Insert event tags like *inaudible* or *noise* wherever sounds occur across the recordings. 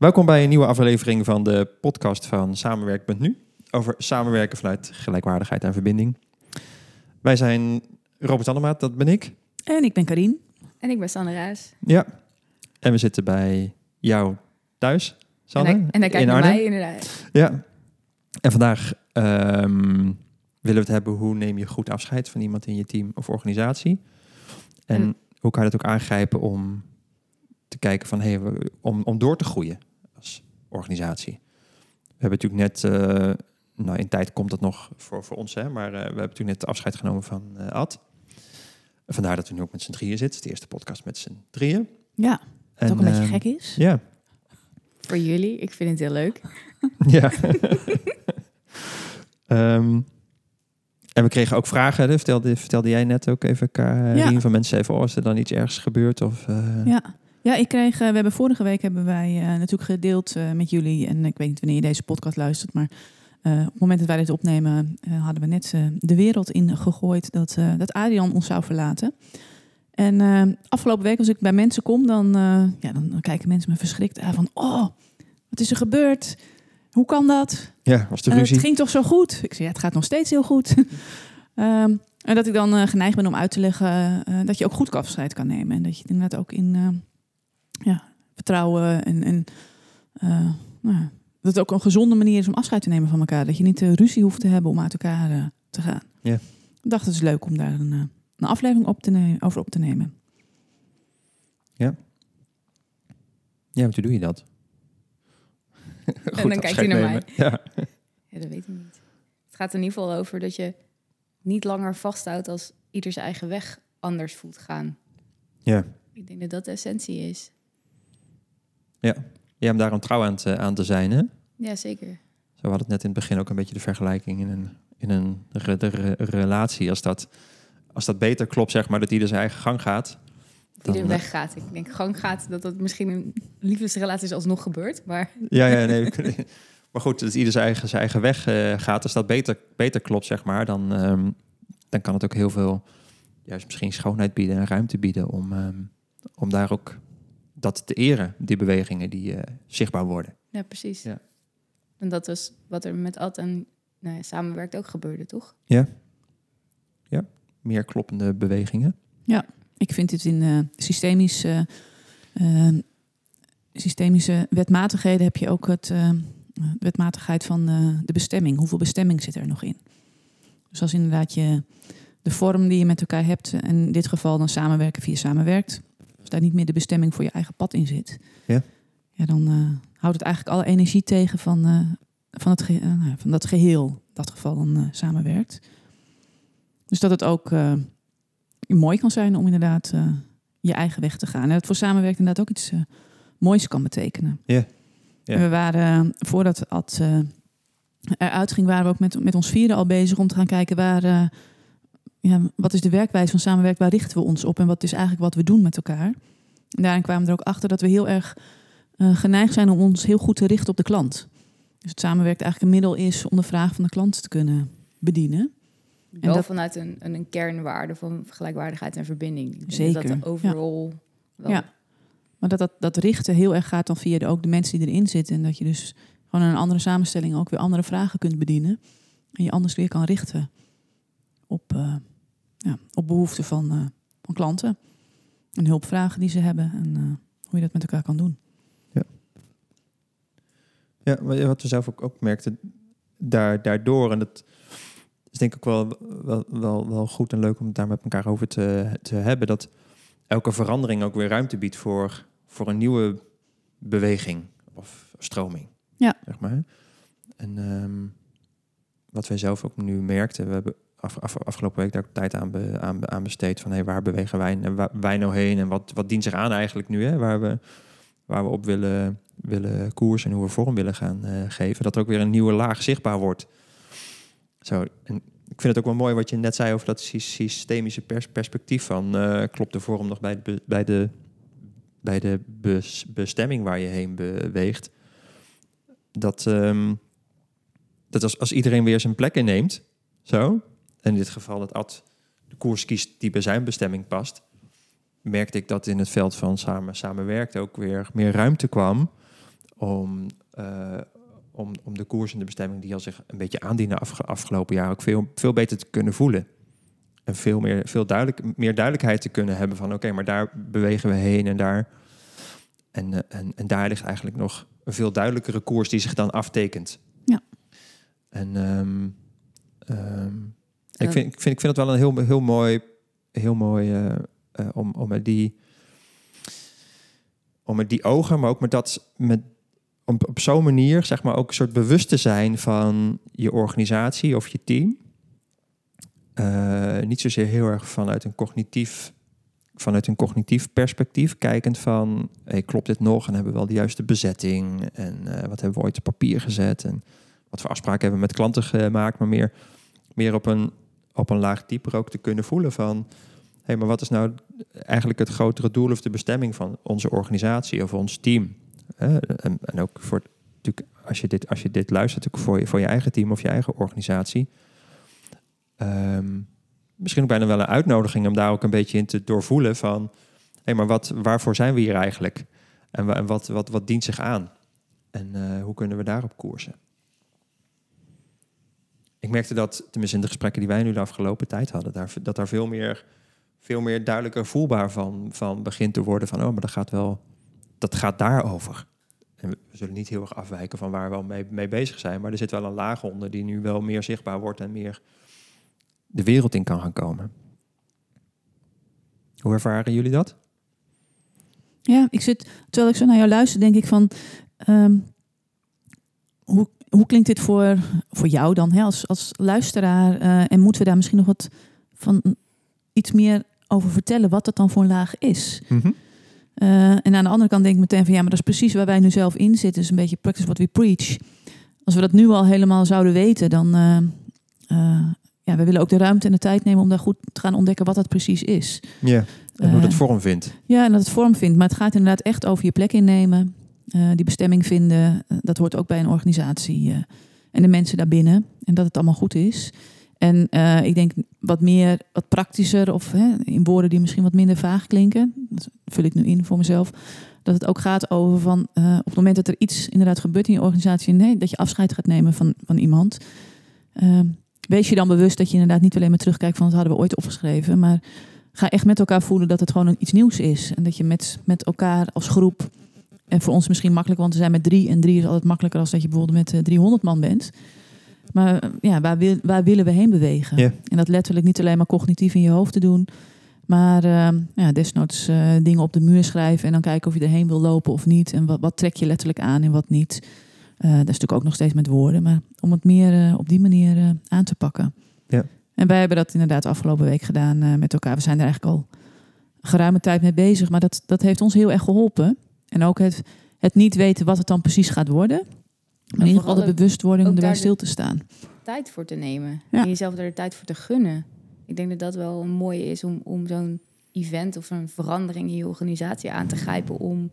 Welkom bij een nieuwe aflevering van de podcast van Samenwerk.nu over samenwerken vanuit gelijkwaardigheid en verbinding. Wij zijn Robert Annemaat, dat ben ik. En ik ben Karien. En ik ben Sanne Ruis. Ja. En we zitten bij jou thuis, Sanne. En hij, en hij kijkt in naar mij inderdaad. Ja. En vandaag ehm, willen we het hebben hoe neem je goed afscheid van iemand in je team of organisatie. En En- hoe kan je dat ook aangrijpen om te kijken van hey, om, om door te groeien als organisatie. We hebben natuurlijk net, eh, nou in tijd komt dat nog voor, voor ons, hè, maar eh, we hebben natuurlijk net afscheid genomen van eh, Ad. Vandaar dat we nu ook met z'n drieën zitten. De eerste podcast met z'n drieën. Ja, wat En, ook een beetje ehm, gek is. Ja, Voor jullie. Ik vind het heel leuk. *laughs* Ja. *laughs* Ehm, en we kregen ook vragen, hè, vertelde, vertelde jij net ook even, Karien, Ja. van mensen even, oh, is er dan iets ergens gebeurd? Of, eh, Ja. Ja, ik kreeg, eh, we hebben vorige week hebben wij eh, natuurlijk gedeeld eh, met jullie. En ik weet niet wanneer je deze podcast luistert, maar op het moment dat wij dit opnemen, hadden we net de wereld in gegooid dat, dat Adrian ons zou verlaten. En afgelopen week, als ik bij mensen kom, dan, ja, dan, kijken mensen me verschrikt aan van, oh, wat is er gebeurd? Hoe kan dat? ja, was de ruzie? het ging toch zo goed? Ik zei, ja, het gaat nog steeds heel goed. *laughs* Ehm, en dat ik dan geneigd ben om uit te leggen dat je ook goed afscheid kan nemen. En dat je inderdaad ook in ja, vertrouwen en, en eh, nou, ja, dat het ook een gezonde manier is om afscheid te nemen van elkaar. Dat je niet eh, ruzie hoeft te hebben om uit elkaar eh, te gaan. Ja. Ik dacht, het is leuk om daar een, een aflevering op te over op te nemen. Ja, want hoe doe je dat? Goed dan kijkt hij naar nemen. Ja. Ja, dat weet ik niet. Het gaat in ieder geval over dat je niet langer vasthoudt als ieder zijn eigen weg anders voelt gaan. Ja. Ik denk dat dat de essentie is. Ja, om daar een trouw aan te, aan te zijn. Hè? Ja, zeker. Zo hadden het net in het begin ook een beetje de vergelijking in een, in een re- de re- relatie. Als dat, als dat beter klopt, zeg maar, dat ieder zijn eigen gang gaat. Ieder Dan, weg gaat. Ik denk gang gaat dat dat misschien een liefdesrelatie is alsnog gebeurd. Maar *laughs* Ja, ja, nee. maar goed, dat ieder zijn eigen, zijn eigen weg eh, gaat. Als dat beter, beter klopt, zeg maar, dan, ehm, dan kan het ook heel veel, juist misschien schoonheid bieden en ruimte bieden om, ehm, om daar ook dat te eren, die bewegingen die eh, zichtbaar worden. ja, precies. Ja. En dat is wat er met Ad en nou ja, samenwerkt ook gebeurde, toch? Meer kloppende bewegingen. Ik vind het in eh systemisch, eh, systemische wetmatigheden heb je ook het eh, wetmatigheid van eh, de bestemming. Hoeveel bestemming zit er nog in? Dus als inderdaad je de vorm die je met elkaar hebt, en in dit geval dan samenwerken via samenwerkt, daar niet meer de bestemming voor je eigen pad in zit, Ja. ja, dan eh, houdt het eigenlijk alle energie tegen van, eh, van, het eh, nou van dat geheel, in dat geval dan samenwerkt. Dus dat het ook mooi kan zijn om inderdaad je eigen weg te gaan. En dat voor samenwerkt inderdaad ook iets moois kan betekenen. Ja. Ja. We waren, voordat Ad eruit ging, waren we ook met, met ons vieren al bezig om te gaan kijken waar, ja, wat is de werkwijze van samenwerk, waar richten we ons op en wat is eigenlijk wat we doen met elkaar. En daarin kwamen we er ook achter dat we heel erg eh, geneigd zijn om ons heel goed te richten op de klant. Dus het samenwerkt eigenlijk een middel is om de vraag van de klant te kunnen bedienen. Wel dat- vanuit een, een, een kernwaarde van gelijkwaardigheid en verbinding. Zeker, Dat de overall wel Ja. Maar dat, dat dat richten heel erg gaat dan via de, ook de mensen die erin zitten. En dat je dus gewoon in een andere samenstelling ook weer andere vragen kunt bedienen. En je anders weer kan richten op, eh, ja, op behoeften van, eh, van klanten. En hulpvragen die ze hebben. En eh, hoe je dat met elkaar kan doen. Ja, maar wat we zelf ook, ook merkten daar, daardoor, en dat is denk ik ook wel, wel, wel, wel goed en leuk om het daar met elkaar over te, te hebben, dat elke verandering ook weer ruimte biedt voor, voor een nieuwe beweging of stroming. Ja. Zeg maar. En ehm, wat wij zelf ook nu merkten, we hebben af, af- afgelopen week daar tijd aan, aan, besteed van hey, waar bewegen wij, en wij nou heen en wat, wat dient zich aan eigenlijk nu, hè, waar, we, waar we op willen, willen koersen en hoe we vorm willen gaan eh, geven, dat er ook weer een nieuwe laag zichtbaar wordt. Zo, en ik vind het ook wel mooi wat je net zei over dat sy- systemische pers- perspectief van eh, klopt de vorm nog bij de, bij de, bij de bes- bestemming waar je heen beweegt. Dat, ehm, dat als, als iedereen weer zijn plek inneemt, zo, in dit geval dat Ad de koers kiest die bij zijn bestemming past, merkte ik dat in het veld van samen, samenwerkt ook weer meer ruimte kwam om, eh, om, om de koers en de bestemming die al zich een beetje aandienen afge- afgelopen jaar ook veel, veel beter te kunnen voelen. En veel meer, veel duidelijk, meer duidelijkheid te kunnen hebben van oké, maar daar bewegen we heen en daar. En, eh, en, en daar ligt eigenlijk nog een veel duidelijkere koers die zich dan aftekent. Ja. En ehm, ehm, Ja. ik, vind, ik, vind, ik vind het wel een heel, heel mooi, heel mooi eh, eh, om, om met die om met die ogen, maar ook met dat met om, op zo'n manier, zeg maar, ook een soort bewust te zijn van je organisatie of je team. Eh, niet zozeer heel erg vanuit een cognitief, vanuit een cognitief perspectief, kijkend van, hey, klopt dit nog? En hebben we wel de juiste bezetting? En wat hebben we ooit op papier gezet? En wat voor afspraken hebben we met klanten gemaakt? Maar meer, meer op, een, op een laag dieper ook te kunnen voelen van, hey, maar wat is nou eigenlijk het grotere doel of de bestemming van onze organisatie of ons team? En, en ook voor natuurlijk, als je dit, als je dit luistert, ook voor je, voor je eigen team of je eigen organisatie. Ehm, misschien ook bijna wel een uitnodiging om daar ook een beetje in te doorvoelen van, hé, maar wat, waarvoor zijn we hier eigenlijk? En wat, wat, wat dient zich aan? En eh, hoe kunnen we daarop koersen? Ik merkte dat, tenminste in de gesprekken die wij nu de afgelopen tijd hadden, dat daar veel meer, veel meer duidelijker voelbaar van, van begint te worden van, oh, maar dat gaat wel, dat gaat daarover. En we zullen niet heel erg afwijken van waar we al mee, mee bezig zijn, maar er zit wel een laag onder die nu wel meer zichtbaar wordt en meer de wereld in kan gaan komen. Hoe ervaren jullie dat? Ja, ik zit, terwijl ik zo naar jou luister, denk ik van, ehm, hoe, hoe klinkt dit voor, voor jou dan hè, als, als luisteraar? eh, en moeten we daar misschien nog wat van iets meer over vertellen, wat dat dan voor een laag is? Eh, en aan de andere kant denk ik meteen van ja, maar dat is precies waar wij nu zelf in zitten. Dus een beetje practice what we preach. Als we dat nu al helemaal zouden weten, dan eh, ja, we willen ook de ruimte en de tijd nemen om daar goed te gaan ontdekken wat dat precies is. Ja. En hoe dat vorm vindt. Ja, en dat het vorm vindt. Maar het gaat inderdaad echt over je plek innemen. Eh, die bestemming vinden. Eh, dat hoort ook bij een organisatie. eh, en de mensen daarbinnen. En dat het allemaal goed is. En ik denk wat meer, wat praktischer. Of hè, in woorden die misschien wat minder vaag klinken. Dat vul ik nu in voor mezelf. Dat het ook gaat over van op het moment dat er iets inderdaad gebeurt in je organisatie. Nee, dat je afscheid gaat nemen van, van iemand. eh, wees je dan bewust dat je inderdaad niet alleen maar terugkijkt van wat hadden we ooit opgeschreven. Maar ga echt met elkaar voelen dat het gewoon iets nieuws is. En dat je met, met elkaar als groep. En voor ons misschien makkelijk, want we zijn met drie. En drie is altijd makkelijker als dat je bijvoorbeeld met eh, 300 man bent. Maar eh, ja, waar, wil, waar willen we heen bewegen? En dat letterlijk niet alleen maar cognitief in je hoofd te doen. Maar eh, ja, desnoods eh, dingen op de muur schrijven. En dan kijken of je erheen wil lopen of niet. En wat, wat trek je letterlijk aan en wat niet. Eh, dat is natuurlijk ook nog steeds met woorden. Maar om het meer eh, op die manier eh, aan te pakken. En wij hebben dat inderdaad afgelopen week gedaan eh, met elkaar. We zijn er eigenlijk al geruime tijd mee bezig. Maar dat, dat heeft ons heel erg geholpen. En ook het, het niet weten wat het dan precies gaat worden. Maar in ieder geval de bewustwording om erbij stil te staan. tijd voor te nemen. Ja. En jezelf er de tijd voor te gunnen. Ik denk dat dat wel een mooie is om, om zo'n event of een verandering in je organisatie aan te grijpen. Om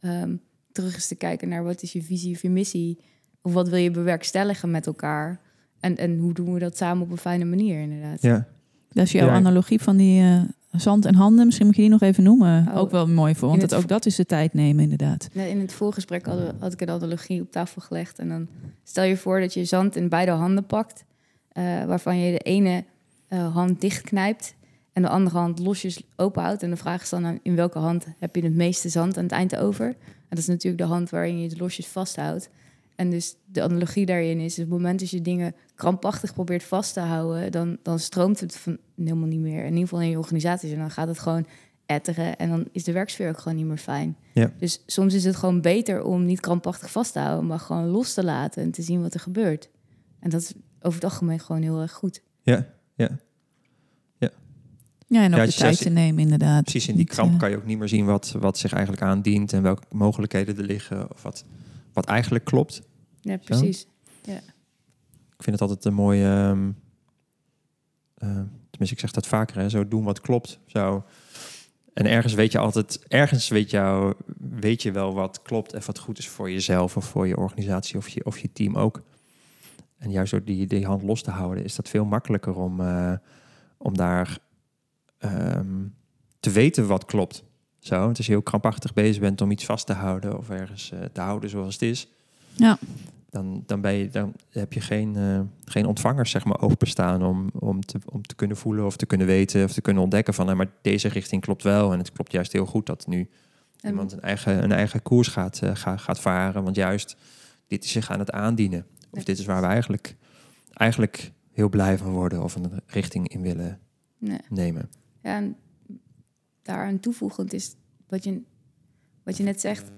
ehm, terug eens te kijken naar wat is je visie of je missie. Of wat wil je bewerkstelligen met elkaar. En, en hoe doen we dat samen op een fijne manier inderdaad. Ja. Dat is jouw Ja. analogie van die eh, zand en handen. Misschien moet je die nog even noemen. Oh, ook wel mooi voor, want het ook dat is de tijd nemen inderdaad. In het voorgesprek hadden we- had ik een analogie op tafel gelegd. En dan stel je voor dat je zand in beide handen pakt. eh, waarvan je de ene eh, hand dichtknijpt en de andere hand losjes openhoudt. En de vraag is dan aan, in welke hand heb je het meeste zand aan het eind over? En dat is natuurlijk de hand waarin je de losjes vasthoudt. En dus de analogie daarin is, op het moment dat je dingen krampachtig probeert vast te houden, dan, dan stroomt het van helemaal niet meer. In ieder geval in je organisaties. En dan gaat het gewoon etteren en dan is de werksfeer ook gewoon niet meer fijn. Ja. Dus soms is het gewoon beter om niet krampachtig vast te houden, maar gewoon los te laten en te zien wat er gebeurt. En dat is over het algemeen gewoon heel erg goed. Ja, ja. Ja, en ook Ja, de als je tijd te nemen inderdaad. Precies, in die kramp eh, kan je ook niet meer zien wat, wat zich eigenlijk aandient en welke mogelijkheden er liggen of wat, wat eigenlijk klopt. Ja, precies. Ik vind het altijd een mooie. ehm, eh, tenminste, ik zeg dat vaker, hè, zo doen wat klopt. Zo. En ergens weet je altijd, ergens weet, jou, weet je wel wat klopt en wat goed is voor jezelf of voor je organisatie of je, of je team ook. En juist door die, die hand los te houden, is dat veel makkelijker om, eh, om daar ehm, te weten wat klopt. Zo, als je heel krampachtig bezig bent om iets vast te houden of ergens eh, te houden zoals het is, Ja. Dan, dan, ben je, dan heb je geen, eh, geen ontvangers zeg maar, openstaan om, om, te, om te kunnen voelen of te kunnen weten of te kunnen ontdekken van, nou, maar deze richting klopt wel. En het klopt juist heel goed dat nu En- iemand een eigen, een eigen koers gaat, eh, gaat, gaat varen. Want juist dit is zich aan het aandienen. Of dit is waar we eigenlijk, eigenlijk heel blij van worden of een richting in willen Nee. nemen. Ja, en daaraan toevoegend is wat je, wat je net zegt,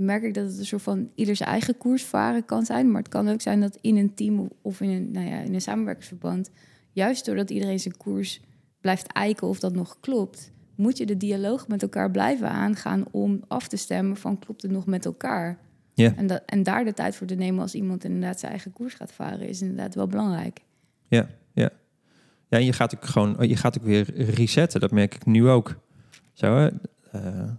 merk ik dat het een soort van ieder zijn eigen koers varen kan zijn. Maar het kan ook zijn dat in een team of in een, nou ja, in een samenwerkingsverband, juist doordat iedereen zijn koers blijft eiken of dat nog klopt, moet je de dialoog met elkaar blijven aangaan om af te stemmen van klopt het nog met elkaar. Ja. En, dat, en daar de tijd voor te nemen als iemand inderdaad zijn eigen koers gaat varen, is inderdaad wel belangrijk. Ja, en je gaat ook gewoon, je gaat ook weer resetten. Dat merk ik nu ook. Zo, hè? Eh,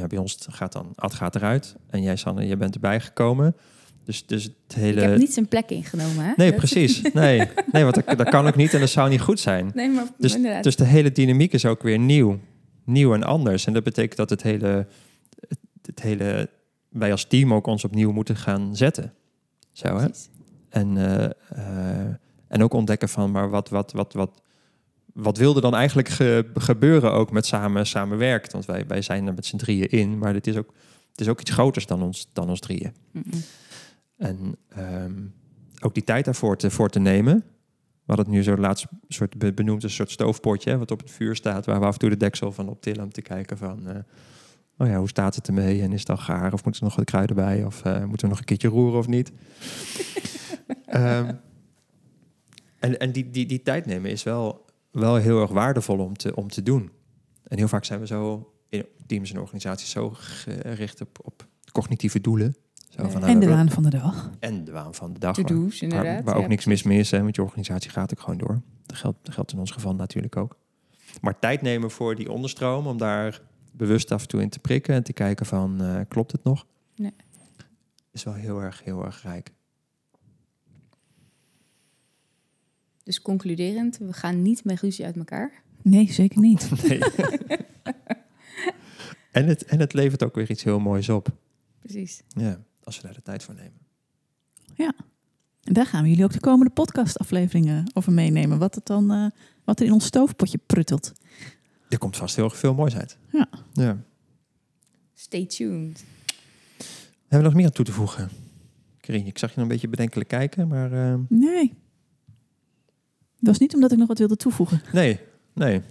ja, bij ons gaat dan, Ad gaat eruit en jij, Sanne, je bent erbij gekomen. Dus, dus het hele... Ik heb niet zijn plek ingenomen. Hè? Nee, Dat- precies. Nee, nee want dat, dat kan ook niet en dat zou niet goed zijn. Nee, maar Dus, inderdaad. dus de hele dynamiek is ook weer nieuw. Nieuw en anders. En dat betekent dat het hele, het, het hele, wij als team ook ons opnieuw moeten gaan zetten. Zo, hè? Precies. En, eh, eh, en ook ontdekken van, maar wat, wat, wat, wat, wat wilde dan eigenlijk ge- gebeuren ook met samen, samenwerkt? Want wij, wij zijn er met z'n drieën in, maar het is ook, het is ook iets groters dan ons, dan ons drieën. En ehm, ook die tijd daarvoor te, voor te nemen. We hadden het nu zo laatst soort be- benoemd, een soort stoofpotje, hè, wat op het vuur staat, waar we af en toe de deksel van optillen om te kijken van, eh, oh ja, hoe staat het ermee? En is het al gaar? Of moeten er nog wat kruiden bij? Of eh, moeten we nog een keertje roeren of niet? *laughs* Ehm, en en die, die, die tijd nemen is wel, wel heel erg waardevol om te, om te doen. En heel vaak zijn we zo in teams en organisaties zo gericht op, op cognitieve doelen. Zo Ja. van, nou, En de waan van de dag. en de waan van de dag. waar- To-do's, inderdaad. Waar, waar ook ja. niks mis mee is, hè, want je organisatie gaat ook gewoon door. Dat geldt, dat geldt in ons geval natuurlijk ook. Maar tijd nemen voor die onderstroom, om daar bewust af en toe in te prikken en te kijken van, eh, klopt het nog? Nee. Is wel heel erg, heel erg rijk. Dus concluderend, we gaan niet met ruzie uit elkaar. Nee, zeker niet. *laughs* Nee. *laughs* en, het, en het levert ook weer iets heel moois op. Precies. Ja, als we daar de tijd voor nemen. En daar gaan we jullie ook de komende podcastafleveringen over meenemen. Wat, het dan, eh, wat er in ons stoofpotje pruttelt. Er komt vast heel erg veel moois uit. Ja. ja. Stay tuned. Hebben we nog meer aan toe te voegen? Karin, ik zag je nog een beetje bedenkelijk kijken, maar... eh, Nee. Dat was niet omdat ik nog wat wilde toevoegen. Nee, nee.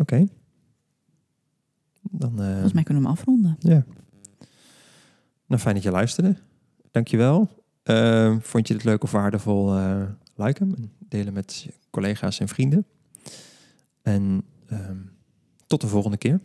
Oké. Dan, eh, Volgens mij kunnen we hem afronden. ja. Nou, fijn dat je luisterde. Dankjewel. Eh, vond je het leuk of waardevol? eh like hem en delen met je collega's en vrienden. En ehm, tot de volgende keer.